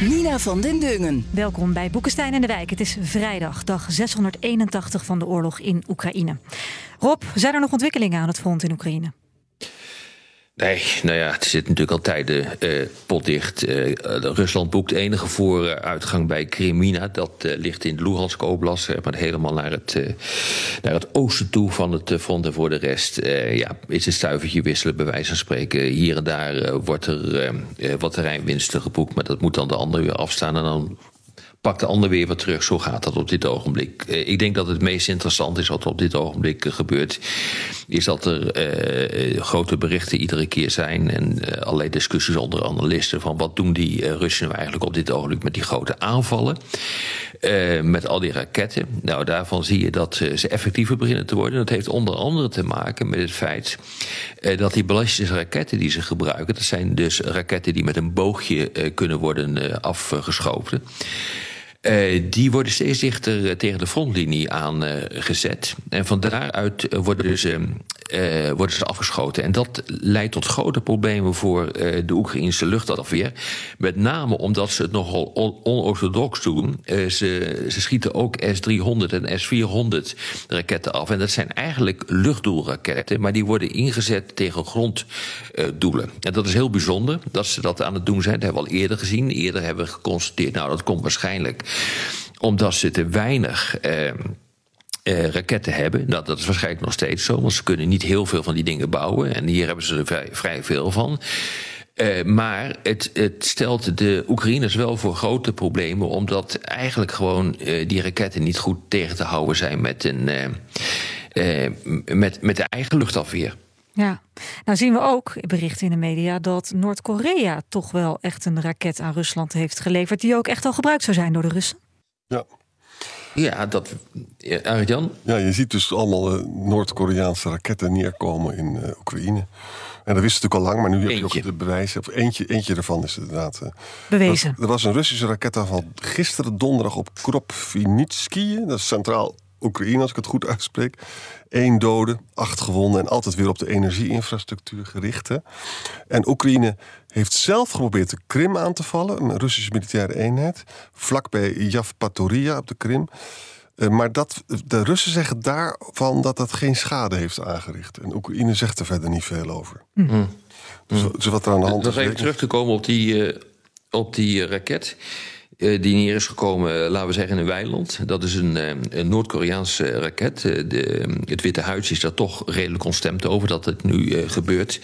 Nina van den Dungen. Welkom bij Boekenstein en de Wijk. Het is vrijdag, dag 681 van de oorlog in Oekraïne. Rob, zijn er nog ontwikkelingen aan het front in Oekraïne? Nee, nou ja, het zit natuurlijk altijd uh, potdicht. Uh, Rusland boekt enige vooruitgang bij Krimina. Dat ligt in Luhansk Oblast, maar helemaal naar het, naar het oosten toe van het front. En voor de rest ja, is het stuivertje wisselen, bij wijze van spreken. Hier en daar wordt er wat terreinwinsten geboekt, maar dat moet dan de ander weer afstaan. En dan pakt de ander weer wat terug. Zo gaat dat op dit ogenblik. Uh, ik denk dat het meest interessant is wat op dit ogenblik uh, gebeurt. Is dat er uh, grote berichten iedere keer zijn. En allerlei discussies onder analisten. van wat doen die Russen nou eigenlijk op dit ogenblik met die grote aanvallen. met al die raketten. Nou, daarvan zie je dat ze effectiever beginnen te worden. Dat heeft onder andere te maken met het feit. dat die ballistische raketten die ze gebruiken. dat zijn dus raketten die met een boogje kunnen worden afgeschoten. Uh, die worden steeds dichter eh, tegen de frontlinie aangezet. Uh, en van daaruit worden ze, uh, worden ze afgeschoten. En dat leidt tot grote problemen voor de Oekraïnse luchtafweer. Met name omdat ze het nogal onorthodox doen. ze schieten ook S-300 en S-400 raketten af. En dat zijn eigenlijk luchtdoelraketten, maar die worden ingezet tegen gronddoelen. en dat is heel bijzonder dat ze dat aan het doen zijn. Dat hebben we al eerder gezien. Eerder hebben we geconstateerd, nou dat komt waarschijnlijk omdat ze te weinig. Uh, uh, raketten hebben. Nou, dat is waarschijnlijk nog steeds zo, want ze kunnen niet heel veel van die dingen bouwen. En hier hebben ze er vrij, veel van. Uh, maar het, het, stelt de Oekraïners wel voor grote problemen, omdat eigenlijk gewoon uh, die raketten niet goed tegen te houden zijn met, een, met, met de eigen luchtafweer. Ja, nou zien we ook berichten in de media dat Noord-Korea toch wel echt een raket aan Rusland heeft geleverd, die ook echt al gebruikt zou zijn door de Russen. Ja. Ja, dat. Arjan? Ja, je ziet dus allemaal uh, Noord-Koreaanse raketten neerkomen in uh, Oekraïne. En dat wist natuurlijk al lang, maar nu eentje. heb je ook de bewijzen. Of eentje, eentje ervan is inderdaad. Uh, Bewezen. Er, er was een Russische raketaanval gisteren donderdag op Kropvinitsky. Dat is centraal Oekraïne, als ik het goed uitspreek. Eén dode, acht gewonden en altijd weer op de energieinfrastructuur gericht. Hè. En Oekraïne heeft zelf geprobeerd de Krim aan te vallen, een Russische militaire eenheid, vlakbij Yavpatoria op de Krim. Uh, maar dat, de Russen zeggen daarvan dat dat geen schade heeft aangericht. En Oekraïne zegt er verder niet veel over. Mm. Dus, dus, wat er aan de hand is. Nog even terug te komen op die, uh, op die uh, raket. Uh, die neer is gekomen, uh, laten we zeggen, in weiland. Dat is een, een Noord-Koreaanse raket. De, het Witte Huis is daar toch redelijk ontstemd over dat het nu gebeurt.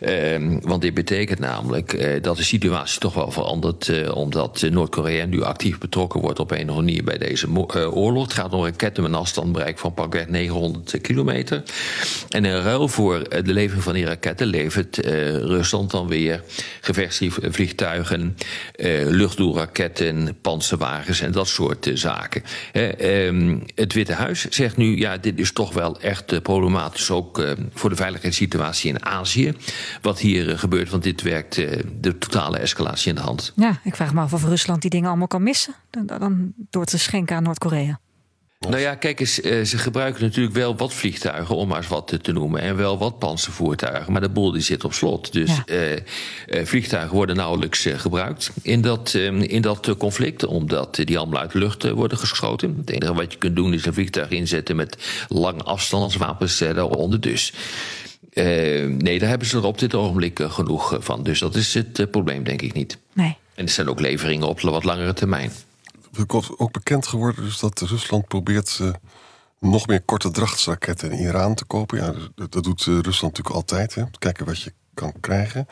Ehm, want dit betekent namelijk dat de situatie toch wel verandert. omdat Noord-Korea nu actief betrokken wordt op een of andere manier bij deze oorlog. Het gaat om raketten met een afstandbereik van pakweg 900 kilometer. En in ruil voor de levering van die raketten levert Rusland dan weer gevechtsvliegtuigen, luchtdoelraketten en panzerwagens en dat soort uh, zaken. Uh, het Witte Huis zegt nu, ja, dit is toch wel echt uh, problematisch, ook uh, voor de veiligheidssituatie in Azië. Wat hier gebeurt, want dit werkt de totale escalatie in de hand. Ja, ik vraag me af of Rusland die dingen allemaal kan missen, dan, dan door te schenken aan Noord-Korea. Nou ja, kijk eens, eh, ze gebruiken natuurlijk wel wat vliegtuigen, om maar eens wat te noemen. En wel wat panzervoertuigen, maar de boel die zit op slot. Dus ja. uh, uh, vliegtuigen worden nauwelijks gebruikt in dat, in dat conflict, omdat die allemaal uit de lucht worden geschoten. Het enige wat je kunt doen is een vliegtuig inzetten met lange afstandswapens daaronder. Dus nee, daar hebben ze er op dit ogenblik genoeg van. Dus dat is het probleem, denk ik niet. Nee. En er zijn ook leveringen op wat langere termijn ook bekend geworden dus dat Rusland probeert uh, nog meer korte drachtsraketten in Iran te kopen. Ja, dat, dat doet uh, Rusland natuurlijk altijd. Hè. Kijken wat je kan krijgen.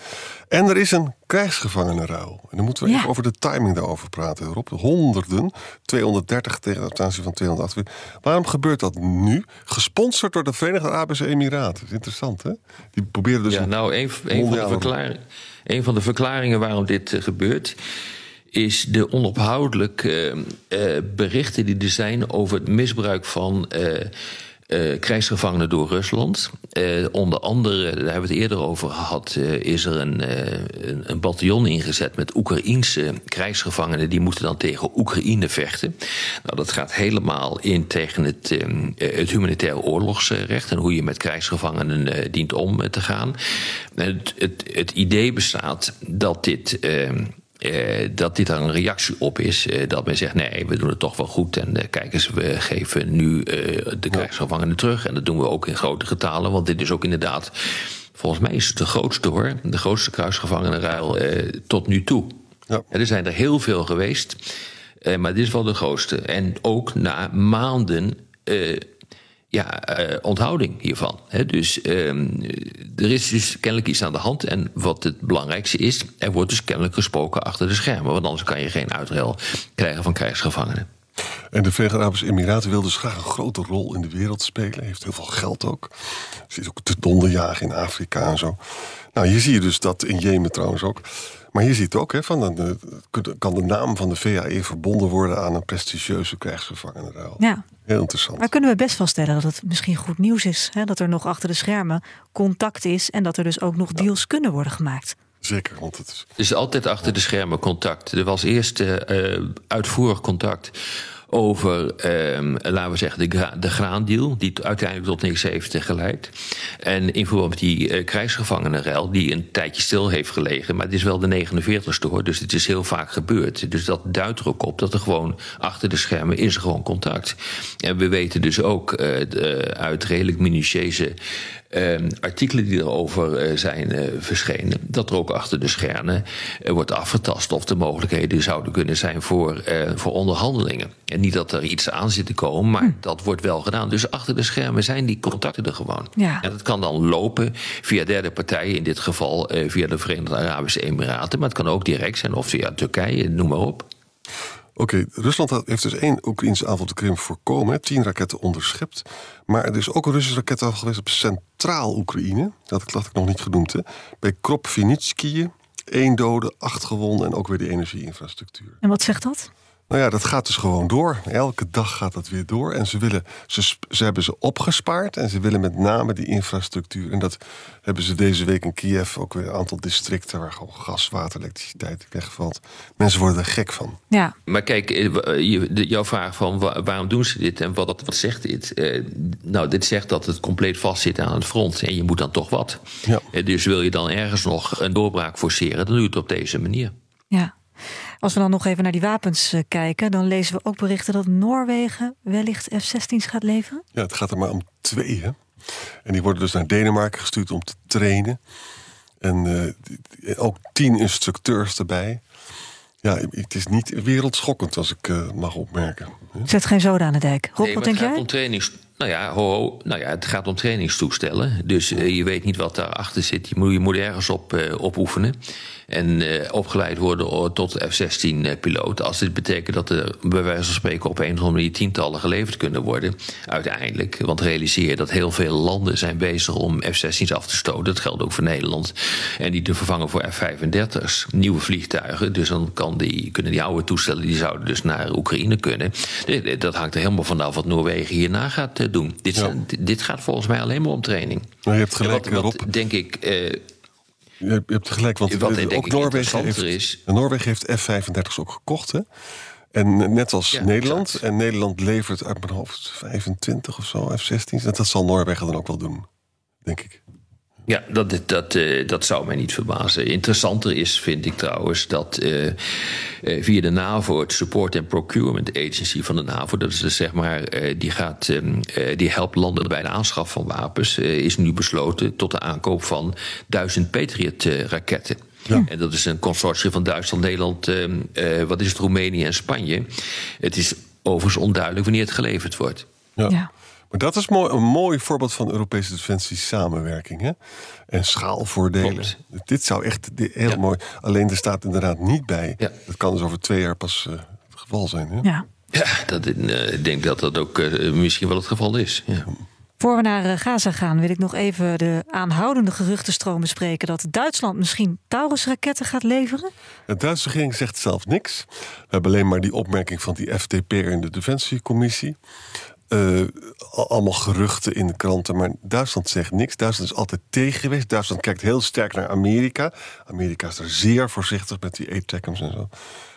En er is een krijgsgevangenenruil. En dan moeten we ja. even over de timing daarover praten, Rob. Honderden, 230 tegen de aanzien van 208. Waarom gebeurt dat nu? Gesponsord door de Verenigde Arabische Emiraten. Dat is interessant, hè? Die proberen dus... Ja, nou, een, een, van de verklaringen, een van de verklaringen waarom dit uh, gebeurt is de onophoudelijk berichten die er zijn over het misbruik van uh, krijgsgevangenen door Rusland. Onder andere, daar hebben we het eerder over gehad, is er een, een, een bataljon ingezet met Oekraïense krijgsgevangenen. Die moeten dan tegen Oekraïne vechten. Nou, dat gaat helemaal in tegen het, het humanitair oorlogsrecht en hoe je met krijgsgevangenen dient om te gaan. Het, het, het idee bestaat dat dit uh, dat dit daar een reactie op is. Uh, dat men zegt: nee, we doen het toch wel goed. En uh, kijk eens, we geven nu de krijgsgevangenen terug. En dat doen we ook in grote getalen. Want dit is ook inderdaad, volgens mij is het de grootste hoor. De grootste kruisgevangenenruil tot nu toe. Ja. er zijn er heel veel geweest. maar dit is wel de grootste. En ook na maanden ja, uh, onthouding hiervan. dus um, er is dus kennelijk iets aan de hand. En wat het belangrijkste is, er wordt dus kennelijk gesproken achter de schermen. Want anders kan je geen uitruil krijgen van krijgsgevangenen. En de Verenigde Arabische Emiraten wil dus graag een grote rol in de wereld spelen. Heeft heel veel geld ook. Zit ook te donderjagen in Afrika en zo. Nou, hier zie je dus dat in Jemen trouwens ook. Maar hier ziet het ook, hè, van de, kan de naam van de VAE verbonden worden aan een prestigieuze krijgsgevangenenruil. Ja. Heel interessant. Maar kunnen we best wel stellen dat het misschien goed nieuws is. Hè? Dat er nog achter de schermen contact is en dat er dus ook nog deals kunnen worden gemaakt. Zeker, want het is... Er is altijd achter de schermen contact. Er was eerst uh, uitvoerig contact over, um, laten we zeggen, de, de graandeal, die uiteindelijk tot 1970 geleidt. En in verband met die krijgsgevangenenruil, die een tijdje stil heeft gelegen, maar het is wel de 49ste hoor, dus het is heel vaak gebeurd. Dus dat duidt er ook op dat er gewoon achter de schermen is er gewoon contact. En we weten dus ook uh, de, uit redelijk minutieuze artikelen die erover uh, zijn uh, verschenen, dat er ook achter de schermen wordt afgetast of er mogelijkheden zouden kunnen zijn voor, voor onderhandelingen. En niet dat er iets aan zit te komen, maar hm. dat wordt wel gedaan. Dus achter de schermen zijn die contacten er gewoon. Ja. En dat kan dan lopen via derde partijen, in dit geval via de Verenigde Arabische Emiraten, maar het kan ook direct zijn of via Turkije, noem maar op. Oké, Rusland heeft dus één Oekraïnse aanval op de Krim voorkomen. Tien raketten onderschept. Maar er is ook een Russische raket geweest op centraal Oekraïne. Dat had ik nog niet genoemd. Hè. Bij Kropvinitskië. Eén dode, acht gewonden en ook weer de energieinfrastructuur. En wat zegt dat? Nou ja, dat gaat dus gewoon door. Elke dag gaat dat weer door. En ze, willen, ze, ze hebben ze opgespaard. En ze willen met name die infrastructuur. En dat hebben ze deze week in Kiev ook weer een aantal districten waar gewoon gas, water, elektriciteit wegvalt. Mensen worden er gek van. Ja. Maar kijk, eh, jouw vraag van waarom doen ze dit en wat, wat zegt dit? Eh, nou, dit zegt dat het compleet vastzit aan het front en je moet dan toch wat. Ja. Eh, dus wil je dan ergens nog een doorbraak forceren, dan doe je het op deze manier. Ja. Als we dan nog even naar die wapens eh, kijken, dan lezen we ook berichten dat Noorwegen wellicht F-16's gaat leveren. Ja, het gaat er maar om twee. Hè? En die worden dus naar Denemarken gestuurd om te trainen. En uh, ook tien instructeurs erbij. Ja, het is niet wereldschokkend als ik uh, mag opmerken. Zet geen zoden aan de dijk. Rob, nee, wat denk jij? Om trainings, nou ja, ho, ho, nou ja, het gaat om trainingstoestellen. Dus uh, je weet niet wat daarachter zit. Je moet, je moet ergens op, uh, op oefenen en uh, opgeleid worden tot F-16-piloot. Als dit betekent dat er bij wijze van spreken op een of andere manier tientallen geleverd kunnen worden, uiteindelijk. Want realiseer dat heel veel landen zijn bezig om F-16's af te stoten. Dat geldt ook voor Nederland. En die te vervangen voor F-35's. Nieuwe vliegtuigen. Dus dan kan die, kunnen die oude toestellen, die zouden dus naar Oekraïne kunnen. Dat hangt er helemaal vanaf wat Noorwegen hierna gaat doen. Dit, ja. dit gaat volgens mij alleen maar om training. Maar je hebt gelijk, wat, wat denk ik. Uh, je hebt gelijk, want wat, ook Noorwegen heeft, is. Noorwegen heeft F-35's ook gekocht. Hè? En net als ja, Nederland. Exact. En Nederland levert uit mijn hoofd 25 of zo F-16's. Dat zal Noorwegen dan ook wel doen, denk ik. Ja, dat, dat, uh, dat zou mij niet verbazen. Interessanter is, vind ik trouwens, dat uh, uh, via de NAVO, het Support and Procurement Agency van de NAVO, dat is dus zeg maar, die, gaat, die helpt landen bij de aanschaf van wapens, is nu besloten tot de aankoop van duizend Patriot-raketten. Ja. En dat is een consortium van Duitsland, Nederland, wat is het, Roemenië en Spanje. Het is overigens onduidelijk wanneer het geleverd wordt. ja. ja. Maar dat is mooi, een mooi voorbeeld van Europese defensie samenwerking. Hè? En schaalvoordelen. Klopt. Dit zou echt heel ja. mooi. Alleen er staat inderdaad niet bij. Ja. Dat kan dus over twee jaar pas uh, het geval zijn. Hè? Ja. Ja, dat, uh, ik denk dat dat ook uh, misschien wel het geval is. Ja. Voor we naar eh, Gaza gaan, wil ik nog even de aanhoudende geruchtenstroom bespreken dat Duitsland misschien Taurus-raketten gaat leveren. De Duitse regering zegt zelf niks. We hebben alleen maar die opmerking van die FDP in de Defensiecommissie. Uh, allemaal geruchten in de kranten, maar Duitsland zegt niks. Duitsland is altijd tegen geweest. Duitsland kijkt heel sterk naar Amerika. Amerika is er zeer voorzichtig met die ATACMS en zo.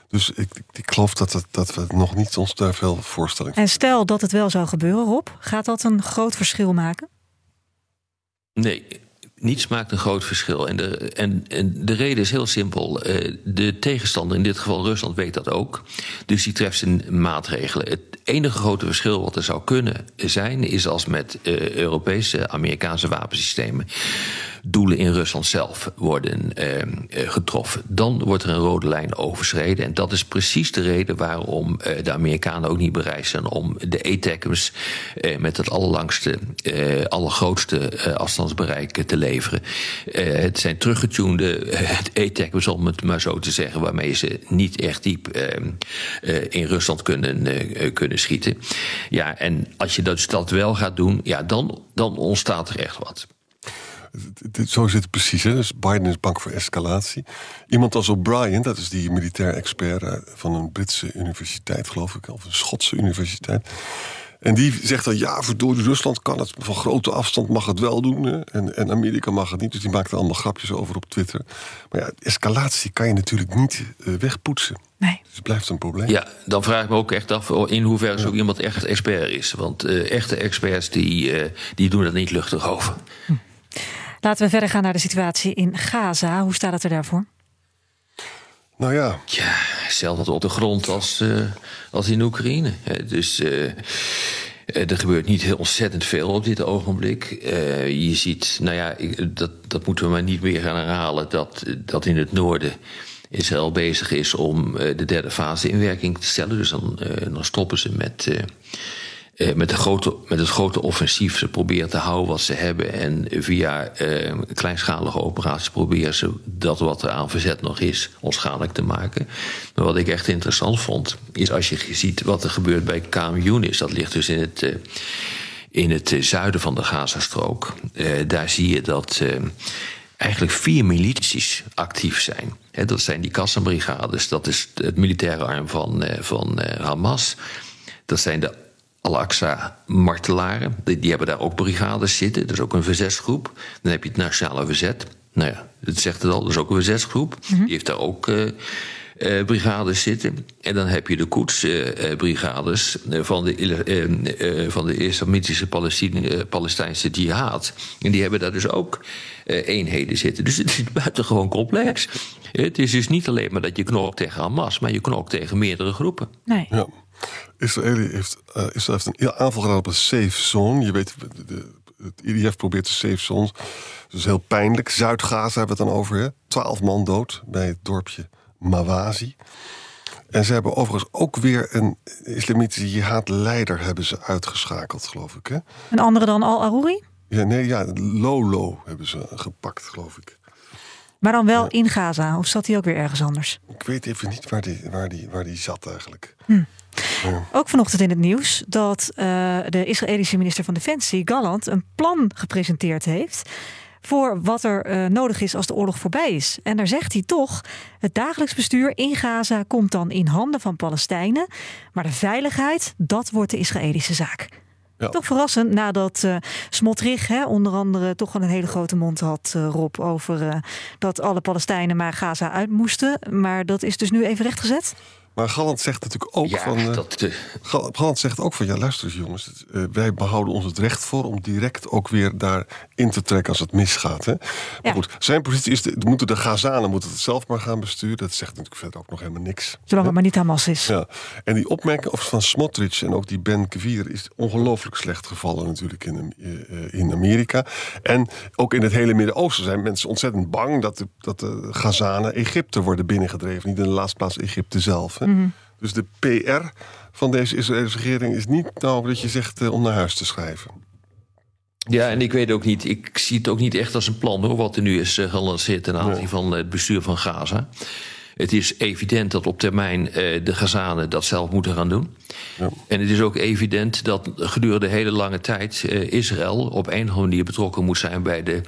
Dus ik, ik geloof dat, het, dat we nog niet ons daar veel voorstelling En stel dat het wel zou gebeuren, Rob, gaat dat een groot verschil maken? Nee, niets maakt een groot verschil. En de, en, de reden is heel simpel. Uh, de tegenstander, in dit geval Rusland, weet dat ook. Dus die treft zijn maatregelen. Het enige grote verschil wat er zou kunnen zijn, is als met uh, Europese, Amerikaanse wapensystemen doelen in Rusland zelf worden uh, getroffen. Dan wordt er een rode lijn overschreden. En dat is precies de reden waarom uh, de Amerikanen ook niet bereid zijn om de ATACMS uh, met het allerlangste, allergrootste afstandsbereik te leveren. het zijn teruggetunede ATACMS, om het maar zo te zeggen, waarmee ze niet echt diep ehm, in Rusland kunnen, kunnen schieten. Ja, en als je dat, dat wel gaat doen, ja, dan, dan ontstaat er echt wat. Zo zit het precies. Hè? Dus Biden is bang voor escalatie. Iemand als O'Brien, dat is die militair expert eh, van een Britse universiteit, geloof ik, of een Schotse universiteit. En die zegt dan, ja, door Rusland kan het van grote afstand mag het wel doen. Hè? En, en Amerika mag het niet. Dus die maakt er allemaal grapjes over op Twitter. Maar ja, escalatie kan je natuurlijk niet uh, wegpoetsen. Nee. Dus het blijft een probleem. Ja, dan vraag ik me ook echt af in hoeverre zo iemand echt expert is. Want uh, echte experts die, uh, die doen er niet luchtig over. Hm. Laten we verder gaan naar de situatie in Gaza. Hoe staat het er daarvoor? Nou ja. Ja, hetzelfde op de grond als, uh, als in Oekraïne. Dus uh, er gebeurt niet heel ontzettend veel op dit ogenblik. Uh, je ziet, nou ja, dat, dat moeten we maar niet meer gaan herhalen, dat, dat in het noorden. Israël bezig is om de derde fase in werking te stellen. Dus dan, dan stoppen ze met eh, met, de grote, met het grote offensief. Ze proberen te houden wat ze hebben. En via eh, kleinschalige operaties proberen ze dat wat er aan verzet nog is, onschadelijk te maken. Maar wat ik echt interessant vond, is als je ziet wat er gebeurt bij Kam Yunis. Dat ligt dus in het, uh, in het zuiden van de Gazastrook. Uh, daar zie je dat eigenlijk vier milities actief zijn. dat zijn die Kassambrigades, dat is het militaire arm van, van Hamas. Dat zijn de Al-Aqsa-martelaren. Die, die, hebben daar ook brigades zitten. Dat is ook een verzetsgroep. Dan heb je het Nationale Verzet. Nou ja, dat zegt het al. Dat is ook een verzetsgroep. Mm -hmm. Die heeft daar ook uh, uh, brigades zitten. En dan heb je de Koets-brigades uh, van, de, van de Islamitische Palestijnse jihad. En die hebben daar dus ook eenheden zitten. Dus het is buitengewoon complex. Het is dus niet alleen maar dat je knokt tegen Hamas, maar je knokt tegen meerdere groepen. Nee. Ja. Israël heeft, uh, Israël heeft een aanval gedaan op een safe zone. Je weet, de, de, het IDF probeert de safe zones. Dus heel pijnlijk. Zuid-Gaza hebben we het dan over. Twaalf man dood bij het dorpje Mawazi. En ze hebben overigens ook weer een islamitische jihad-leider hebben ze uitgeschakeld, geloof ik. Hè? Een andere dan Al-Aruri? Ja, nee, ja, Lolo hebben ze gepakt, geloof ik. Maar dan wel ja. in Gaza, of zat hij ook weer ergens anders? Ik weet even niet waar die, waar die, waar die zat eigenlijk. Hm. Ja. Ook vanochtend in het nieuws dat uh, de Israëlische minister van Defensie, Gallant, een plan gepresenteerd heeft voor wat er uh, nodig is als de oorlog voorbij is. En daar zegt hij toch: het dagelijks bestuur in Gaza komt dan in handen van Palestijnen, maar de veiligheid, dat wordt de Israëlische zaak. Ja. Toch verrassend nadat uh, Smotrich hè, onder andere toch wel een hele grote mond had, uh, Rob, over uh, dat alle Palestijnen maar Gaza uit moesten. Maar dat is dus nu even rechtgezet? Maar Galland zegt natuurlijk ook ja, van. Uh, dat, uh, Galland zegt ook van ja, luister eens jongens, uh, wij behouden ons het recht voor om direct ook weer daar in te trekken als het misgaat. Hè? Maar Ja. goed, zijn positie is, de, moeten de Gazanen moeten het zelf maar gaan besturen. Dat zegt natuurlijk verder ook nog helemaal niks. Zolang het maar niet Hamas is. Ja. En die opmerking van Smotrich en ook die Ben Gvir is ongelooflijk slecht gevallen natuurlijk in, uh, in Amerika. En ook in het hele Midden-Oosten zijn mensen ontzettend bang dat de, dat de Gazanen Egypte worden binnengedreven. Niet in de laatste plaats Egypte zelf. Hè? Mm-hmm. Dus de PR van deze Israëlische regering is niet nou dat je zegt uh, om naar huis te schrijven. Ja, en ik weet ook niet, ik zie het ook niet echt als een plan hoor, wat er nu is uh, gelanceerd ten aanzien Nee. van het bestuur van Gaza. Het is evident dat op termijn de Gazanen dat zelf moeten gaan doen. Ja. En het is ook evident dat gedurende de hele lange tijd Israël op een of andere manier betrokken moet zijn bij de uh,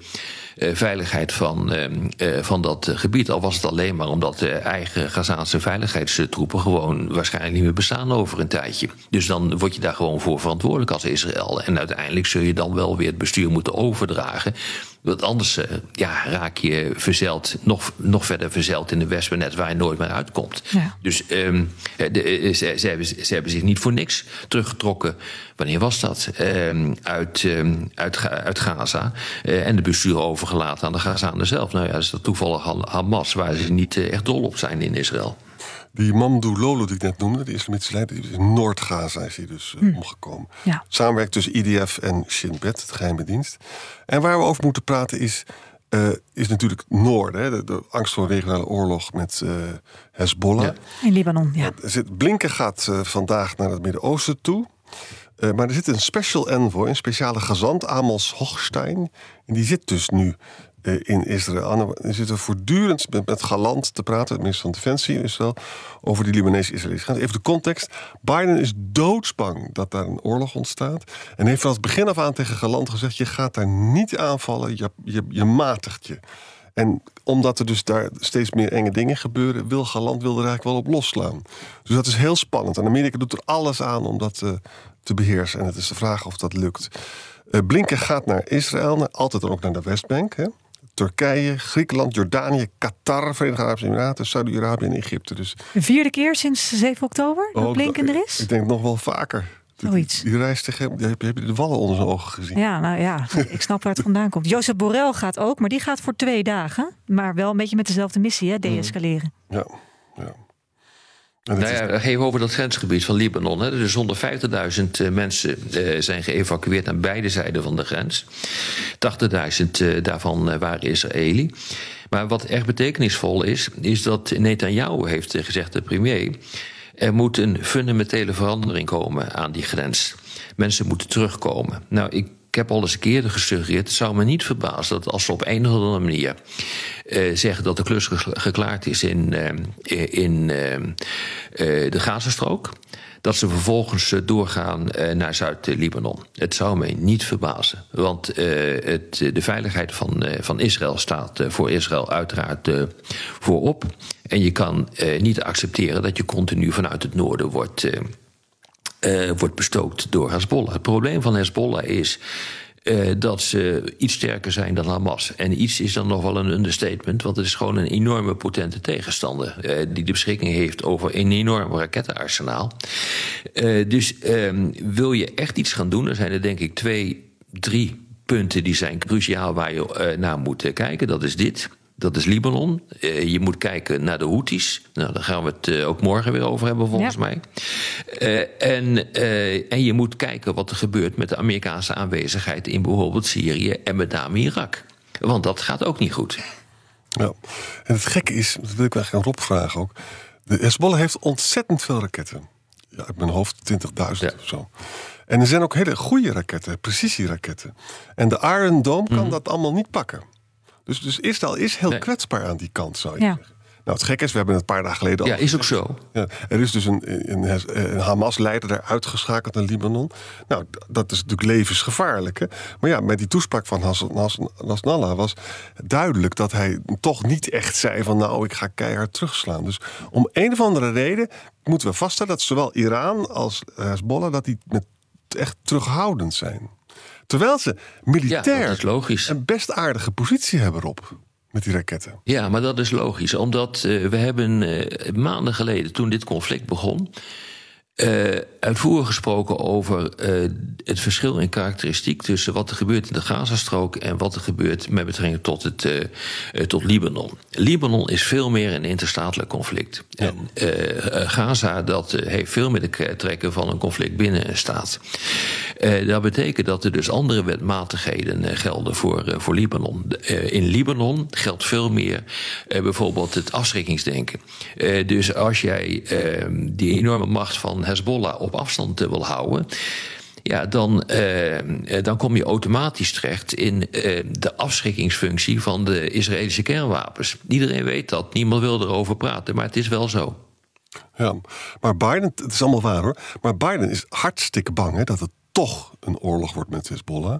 veiligheid van, uh, uh, van dat gebied. Al was het alleen maar omdat de eigen Gazaanse veiligheidstroepen gewoon waarschijnlijk niet meer bestaan over een tijdje. Dus dan word je daar gewoon voor verantwoordelijk als Israël. En uiteindelijk zul je dan wel weer het bestuur moeten overdragen. Want anders uh, ja, raak je verzeld, nog, nog verder verzeld in de wespennetwerk waar je nooit meer uitkomt. Ja. Dus um, de, ze, ze, hebben, ze hebben zich niet voor niks teruggetrokken. Wanneer was dat? Um, uit, um, uit, uit Gaza. Uh, en de bestuur overgelaten aan de Gazanen zelf. Nou ja, dat is dat toevallig Hamas, waar ze niet echt dol op zijn in Israël. Die Mamdou Lolo die ik net noemde, de islamitische leider, is in Noord-Gaza is hij dus uh, hm. omgekomen. Ja. Samenwerkt tussen IDF en Shin Bet, het geheime dienst. En waar we over moeten praten is, uh, is natuurlijk Noord. Hè? De, de, angst voor een regionale oorlog met uh, Hezbollah. Ja. In Libanon, ja. Blinken gaat vandaag naar het Midden-Oosten toe. maar er zit een special envoy, een speciale gezant, Amos Hochstein. En die zit dus nu eh, in Israël. Er zitten voortdurend met, met Galant te praten, het minister van Defensie in Israël, over die Libanese-Israëli's. Even de context. Biden is doodsbang dat daar een oorlog ontstaat. En heeft vanaf het begin af aan tegen Galant gezegd: je gaat daar niet aanvallen, je, je, je matigt je. En omdat er dus daar steeds meer enge dingen gebeuren, wil Galant wil er eigenlijk wel op losslaan. Dus dat is heel spannend. En Amerika doet er alles aan om dat te, te beheersen. En het is de vraag of dat lukt. Uh, Blinken gaat naar Israël, altijd ook naar de Westbank. Hè? Turkije, Griekenland, Jordanië, Qatar, Verenigde Arabische Emiraten, Saudi-Arabië en Egypte. Dus... De vierde keer sinds 7 oktober dat oh, Blinken er is? Ik denk nog wel vaker. Zoiets. Die, die reis tegen heb, je de wallen onder zijn ogen gezien? Ja, nou ja, ik snap waar het vandaan komt. Jozef Borrell gaat ook, maar die gaat voor twee dagen. Maar wel een beetje met dezelfde missie, hè, deescaleren. Ja, ja. Nou ja, even over dat grensgebied van Libanon. Hè. Dus 150.000 eh, mensen uh, zijn geëvacueerd aan beide zijden van de grens. 80.000 uh, daarvan waren Israëli. Maar wat erg betekenisvol is, is dat Netanyahu heeft gezegd, de premier... er moet een fundamentele verandering komen aan die grens. Mensen moeten terugkomen. Nou, ik ik heb al eens een keer gesuggereerd. Het zou me niet verbazen dat als ze op een of andere manier uh, zeggen dat de klus geklaard is in, uh, in uh, de Gazastrook. Dat ze vervolgens doorgaan naar Zuid-Libanon. Het zou mij niet verbazen. Want het, de veiligheid van, van Israël staat voor Israël uiteraard voorop. En je kan niet accepteren dat je continu vanuit het noorden wordt uh, wordt bestookt door Hezbollah. Het probleem van Hezbollah is uh, dat ze iets sterker zijn dan Hamas. En iets is dan nog wel een understatement, want het is gewoon een enorme potente tegenstander. Uh, die de beschikking heeft over een enorm rakettenarsenaal. Dus ehm, wil je echt iets gaan doen, dan zijn er denk ik twee, drie punten die zijn cruciaal waar je naar moet kijken. Dat is dit. Dat is Libanon. Uh, je moet kijken naar de Houthis. Nou, daar gaan we het uh, ook morgen weer over hebben, volgens ja. mij. Uh, en, en je moet kijken wat er gebeurt met de Amerikaanse aanwezigheid in bijvoorbeeld Syrië en met name Irak. Want dat gaat ook niet goed. Ja, en het gekke is, dat wil ik eigenlijk aan Rob vragen ook. De Hezbollah heeft ontzettend veel raketten. Ja, uit mijn hoofd 20.000 ja. of zo. En er zijn ook hele goede raketten, precisieraketten. En de Iron Dome kan mm -hmm. dat allemaal niet pakken. Dus, dus Israël is heel nee. kwetsbaar aan die kant, zou je ja. zeggen. Nou, het gekke is, we hebben het een paar dagen geleden al. Ja, is ook zo. Ja, er is dus een, een, een Hamas-leider daar uitgeschakeld in Libanon. Nou, dat is natuurlijk levensgevaarlijk. Hè? Maar ja, met die toespraak van Nasrallah was duidelijk dat hij toch niet echt zei van nou, ik ga keihard terugslaan. Dus om een of andere reden moeten we vaststellen dat zowel Iran als Hezbollah dat die met echt terughoudend zijn. Terwijl ze militair ja, een best aardige positie hebben op met die raketten. Ja, maar dat is logisch. Omdat uh, we hebben uh, maanden geleden, toen dit conflict begon... Uh, uitvoerig gesproken over het verschil in karakteristiek tussen wat er gebeurt in de Gazastrook en wat er gebeurt met betrekking tot, het, tot Libanon. Libanon is veel meer een interstatelijk conflict. Ja. En Gaza dat heeft veel meer de trekken van een conflict binnen een staat. dat betekent dat er dus andere wetmatigheden gelden voor, voor Libanon. in Libanon geldt veel meer bijvoorbeeld het afschrikkingsdenken. dus als jij die enorme macht van Hezbollah op afstand wil houden. Ja, dan, uh, dan kom je automatisch terecht in uh, de afschrikkingsfunctie van de Israëlische kernwapens. Iedereen weet dat, niemand wil erover praten, maar het is wel zo. Ja, maar Biden, het is allemaal waar hoor, maar Biden is hartstikke bang hè, dat het toch een oorlog wordt met Hezbollah.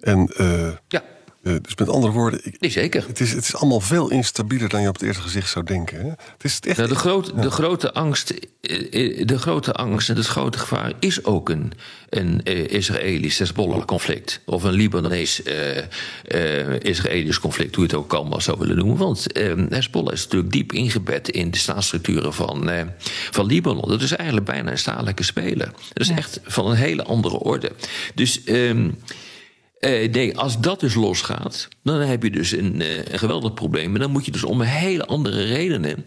En uh, ja. Uh, dus met andere woorden, ik, nee, zeker. Het is, het is allemaal veel instabieler dan je op het eerste gezicht zou denken. Hè? Het is echt, nou, de, groot, ja. de grote angst, de grote angst en het grote gevaar is ook een, een uh, Israëlisch-Hezbollah-conflict. Of een Libanees-Israëlisch uh, conflict, hoe je het ook allemaal zou willen noemen. Want Hezbollah is natuurlijk diep ingebed in de staatsstructuren van, van Libanon. Dat is eigenlijk bijna een stadelijke speler. Dat is ja. echt van een hele andere orde. Dus. Um, uh, nee, als dat dus losgaat, dan heb je dus een, uh, een geweldig probleem. En dan moet je dus om hele andere redenen.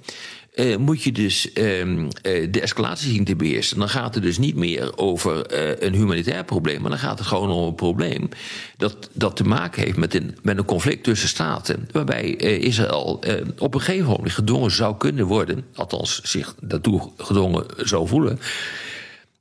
Uh, moet je dus de escalatie zien te beheersen. Dan gaat het dus niet meer over een humanitair probleem, maar dan gaat het gewoon om een probleem dat, dat te maken heeft met een, met een conflict tussen staten. Waarbij Israël op een gegeven moment gedwongen zou kunnen worden, althans zich daartoe gedwongen zou voelen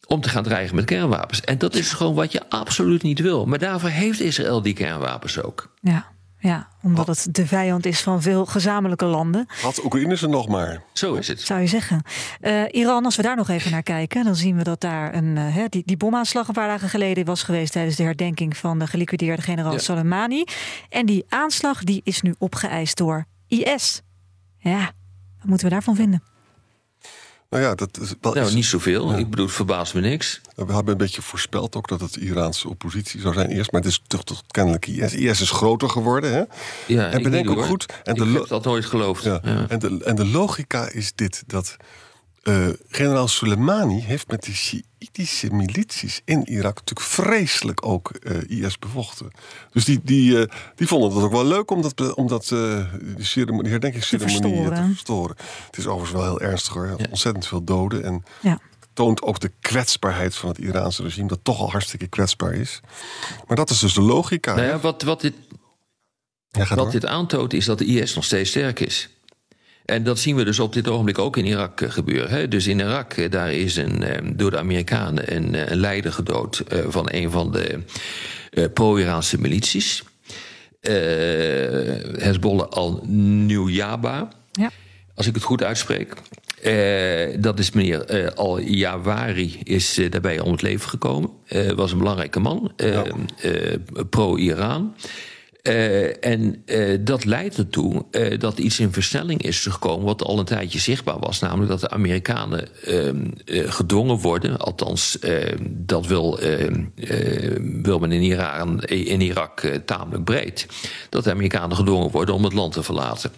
om te gaan dreigen met kernwapens. En dat is gewoon wat je absoluut niet wil. Maar daarvoor heeft Israël die kernwapens ook. Ja. Ja, omdat het de vijand is van veel gezamenlijke landen. Had Oekraïne ze nog maar. Zo is het. Zou je zeggen. Uh, Iran, als we daar nog even naar kijken, dan zien we dat daar een, uh, die, die bomaanslag een paar dagen geleden was geweest tijdens de herdenking van de geliquideerde generaal ja. Soleimani. En die aanslag die is nu opgeëist door IS. Ja, wat moeten we daarvan vinden? Nou ja, dat is, nou, is, niet zoveel. Ja. Ik bedoel, het verbaast me niks. We hebben een beetje voorspeld ook dat het Iraanse oppositie zou zijn eerst. Maar het is toch, toch kennelijk IS. IS is groter geworden. Hè? Ja, en bedenk ook goed. En ik de heb dat nooit geloofd. Ja, ja. En, de, en de logica is dit: dat uh, generaal Soleimani heeft met de Sjiitische milities in Irak natuurlijk vreselijk ook uh, IS bevochten. Dus die, die, uh, die vonden het ook wel leuk om dat, om dat die, ceremonie, herdenkingsceremonie te, te verstoren. Het is overigens wel heel ernstig hoor. Ja. Ontzettend veel doden. En ja. toont ook de kwetsbaarheid van het Iraanse regime, dat toch al hartstikke kwetsbaar is. Maar dat is dus de logica. Nou ja, wat, wat, dit, wat dit aantoont is dat de IS nog steeds sterk is. En dat zien we dus op dit ogenblik ook in Irak gebeuren. Hè? Dus in Irak, daar is een, door de Amerikanen een, een leider gedood van een van de pro-Iraanse milities. Uh, Hezbollah al-Nujaba. Ja. Als ik het goed uitspreek. Uh, dat is meneer uh, Al-Jawari, is uh, daarbij om het leven gekomen. was een belangrijke man, ja. pro-Iran. Uh, en uh, dat leidt ertoe uh, dat iets in versnelling is gekomen, wat al een tijdje zichtbaar was. Namelijk dat de Amerikanen gedwongen worden, althans, dat wil, wil men in, in Irak tamelijk breed. Dat de Amerikanen gedwongen worden om het land te verlaten.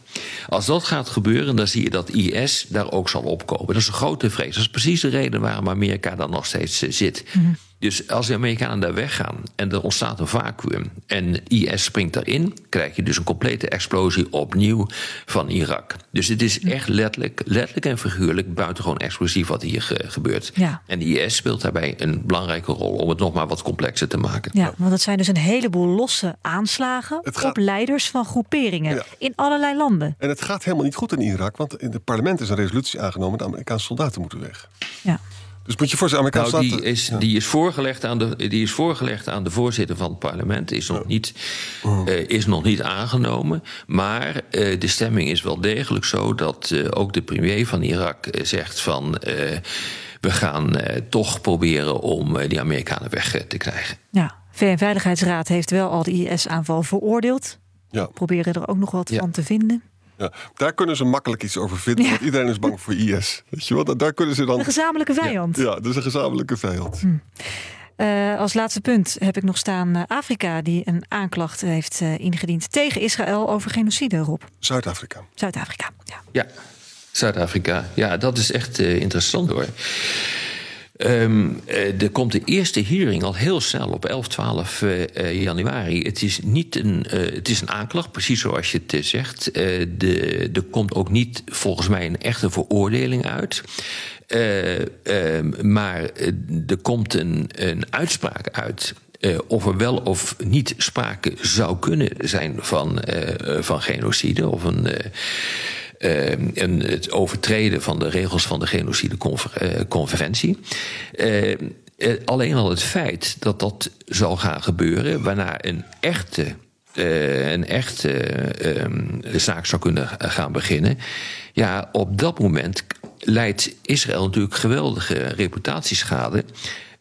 Als dat gaat gebeuren, dan zie je dat IS daar ook zal opkomen. Dat is een grote vrees. Dat is precies de reden waarom Amerika daar nog steeds zit. -hmm. Dus als de Amerikanen daar weggaan en er ontstaat een vacuüm en IS springt daarin, krijg je dus een complete explosie opnieuw van Irak. Dus het is echt letterlijk, letterlijk en figuurlijk buitengewoon explosief wat hier ge gebeurt. Ja. En de IS speelt daarbij een belangrijke rol om het nog maar wat complexer te maken. Ja, want het zijn dus een heleboel losse aanslagen gaat... op leiders van groeperingen ja. in allerlei landen. En het gaat helemaal niet goed in Irak, want in het parlement is een resolutie aangenomen: de Amerikaanse soldaten moeten weg. Dus moet je voor zijn nou, die, is, ja. die, is voorgelegd aan de, die is voorgelegd aan de voorzitter van het parlement. Is nog, ja. niet, uh, is nog niet aangenomen. Maar uh, de stemming is wel degelijk zo dat uh, ook de premier van Irak zegt van. we gaan toch proberen om die Amerikanen weg te krijgen. Ja, VN-veiligheidsraad heeft wel al de IS-aanval veroordeeld. Ja. Proberen er ook nog wat ja. van te vinden. Ja, daar kunnen ze makkelijk iets over vinden, ja. want iedereen is bang voor IS. Weet je wat? Daar kunnen ze dan... Een gezamenlijke vijand. Ja, is een gezamenlijke vijand. Hm. Uh, als laatste punt heb ik nog staan uh, Afrika, die een aanklacht heeft uh, ingediend tegen Israël over genocide, Rob. Zuid-Afrika. Zuid-Afrika, ja. Ja, Zuid-Afrika. Ja, dat is echt interessant hoor. Um, uh, er komt de eerste hearing al heel snel op 11, 12 uh, januari. Het is, niet een, het is een aanklacht, precies zoals je het zegt. de, er komt ook niet volgens mij een echte veroordeling uit. maar er komt een, een uitspraak uit. Of er wel of niet sprake zou kunnen zijn van, van genocide of een. Uh, en het overtreden van de regels van de genocideconventie. Uh, eh, alleen al het feit dat dat zal gaan gebeuren, waarna een echte een echte zaak zou kunnen gaan beginnen. Ja, op dat moment leidt Israël natuurlijk geweldige reputatieschade.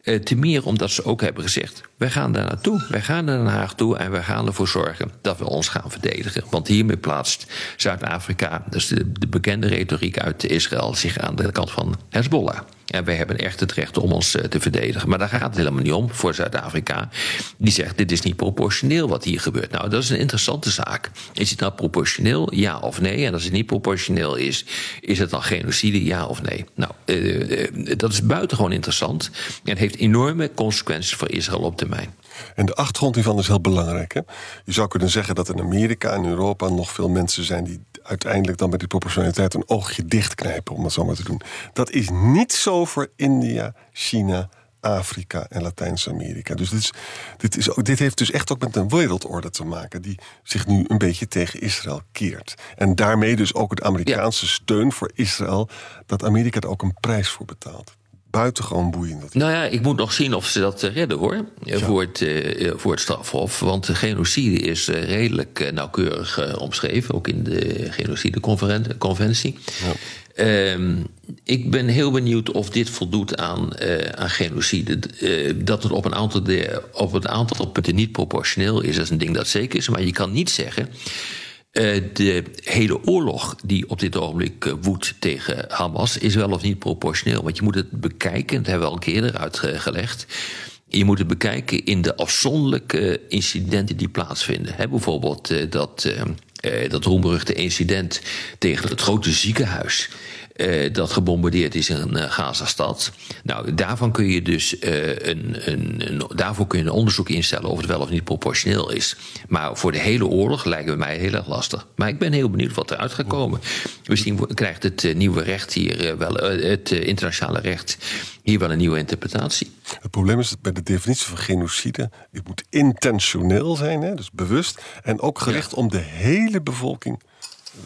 Uh, te meer omdat ze ook hebben gezegd: wij gaan daar naartoe, wij gaan naar Den Haag toe en wij gaan ervoor zorgen dat we ons gaan verdedigen. Want hiermee plaatst Zuid-Afrika, dus de, de bekende retoriek uit Israël, zich aan de kant van Hezbollah. En wij hebben echt het recht om ons eh, te verdedigen. Maar daar gaat het helemaal niet om voor Zuid-Afrika. Die zegt: dit is niet proportioneel wat hier gebeurt. Nou, dat is een interessante zaak. Is het nou proportioneel, ja of nee? En als het niet proportioneel is, is het dan genocide, ja of nee? Nou, uh, dat is buitengewoon interessant. En heeft enorme consequenties voor Israël op termijn. En de achtergrond hiervan is heel belangrijk. Hè? Je zou kunnen zeggen dat in Amerika en Europa nog veel mensen zijn die uiteindelijk dan met die proportionaliteit een oogje dichtknijpen, om het zo maar te doen. Dat is niet zo voor India, China, Afrika en Latijns-Amerika. Dus dit, is, dit, is ook, dit heeft dus echt ook met een wereldorde te maken die zich nu een beetje tegen Israël keert. En daarmee dus ook het Amerikaanse steun voor Israël, dat Amerika er ook een prijs voor betaalt buitengewoon boeiend. Nou ja, ik moet nog zien of ze dat eh, redden hoor. Voor het, uh, voor het strafhof. Want de genocide is uh, redelijk nauwkeurig uh, omschreven. Ook in de genocide-conventie. Ja. Um, ik ben heel benieuwd of dit voldoet aan, aan genocide. dat het op een, aantal de, op een aantal punten niet proportioneel is, dat is een ding dat zeker is. Maar je kan niet zeggen de hele oorlog die op dit ogenblik uh, woedt tegen Hamas is wel of niet proportioneel. Want je moet het bekijken, dat hebben we al een keer eerder uitgelegd. Je moet het bekijken in de afzonderlijke incidenten die plaatsvinden. Bijvoorbeeld dat, dat roemberuchte incident tegen het grote ziekenhuis uh, dat gebombardeerd is in uh, Gazastad. Nou, daarvan kun je dus uh, een, een, een, daarvoor kun je een onderzoek instellen of het wel of niet proportioneel is. Maar voor de hele oorlog lijkt het mij heel erg lastig. Maar ik ben heel benieuwd wat eruit gaat komen. Misschien krijgt het nieuwe recht hier wel, het internationale recht hier wel een nieuwe interpretatie. Het probleem is dat bij de definitie van genocide, het moet intentioneel zijn, hè, dus bewust, en ook gericht ja. om de hele bevolking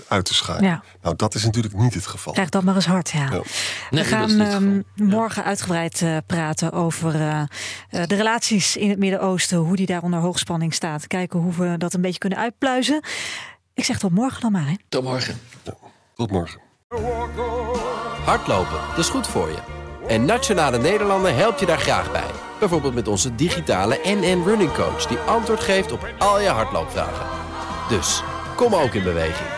uit te schakelen. Ja. Nou, dat is natuurlijk niet het geval. Krijg dat maar eens hard, ja. ja. We gaan um, morgen uitgebreid uh, praten over uh, de relaties in het Midden-Oosten, hoe die daar onder hoogspanning staat. Kijken hoe we dat een beetje kunnen uitpluizen. Ik zeg tot morgen dan maar. Hè. Tot morgen. Ja, tot morgen. Hardlopen, dat is goed voor je. En Nationale Nederlanden helpt je daar graag bij. Bijvoorbeeld met onze digitale NN Running Coach... die antwoord geeft op al je hardloopvragen. Dus, kom ook in beweging.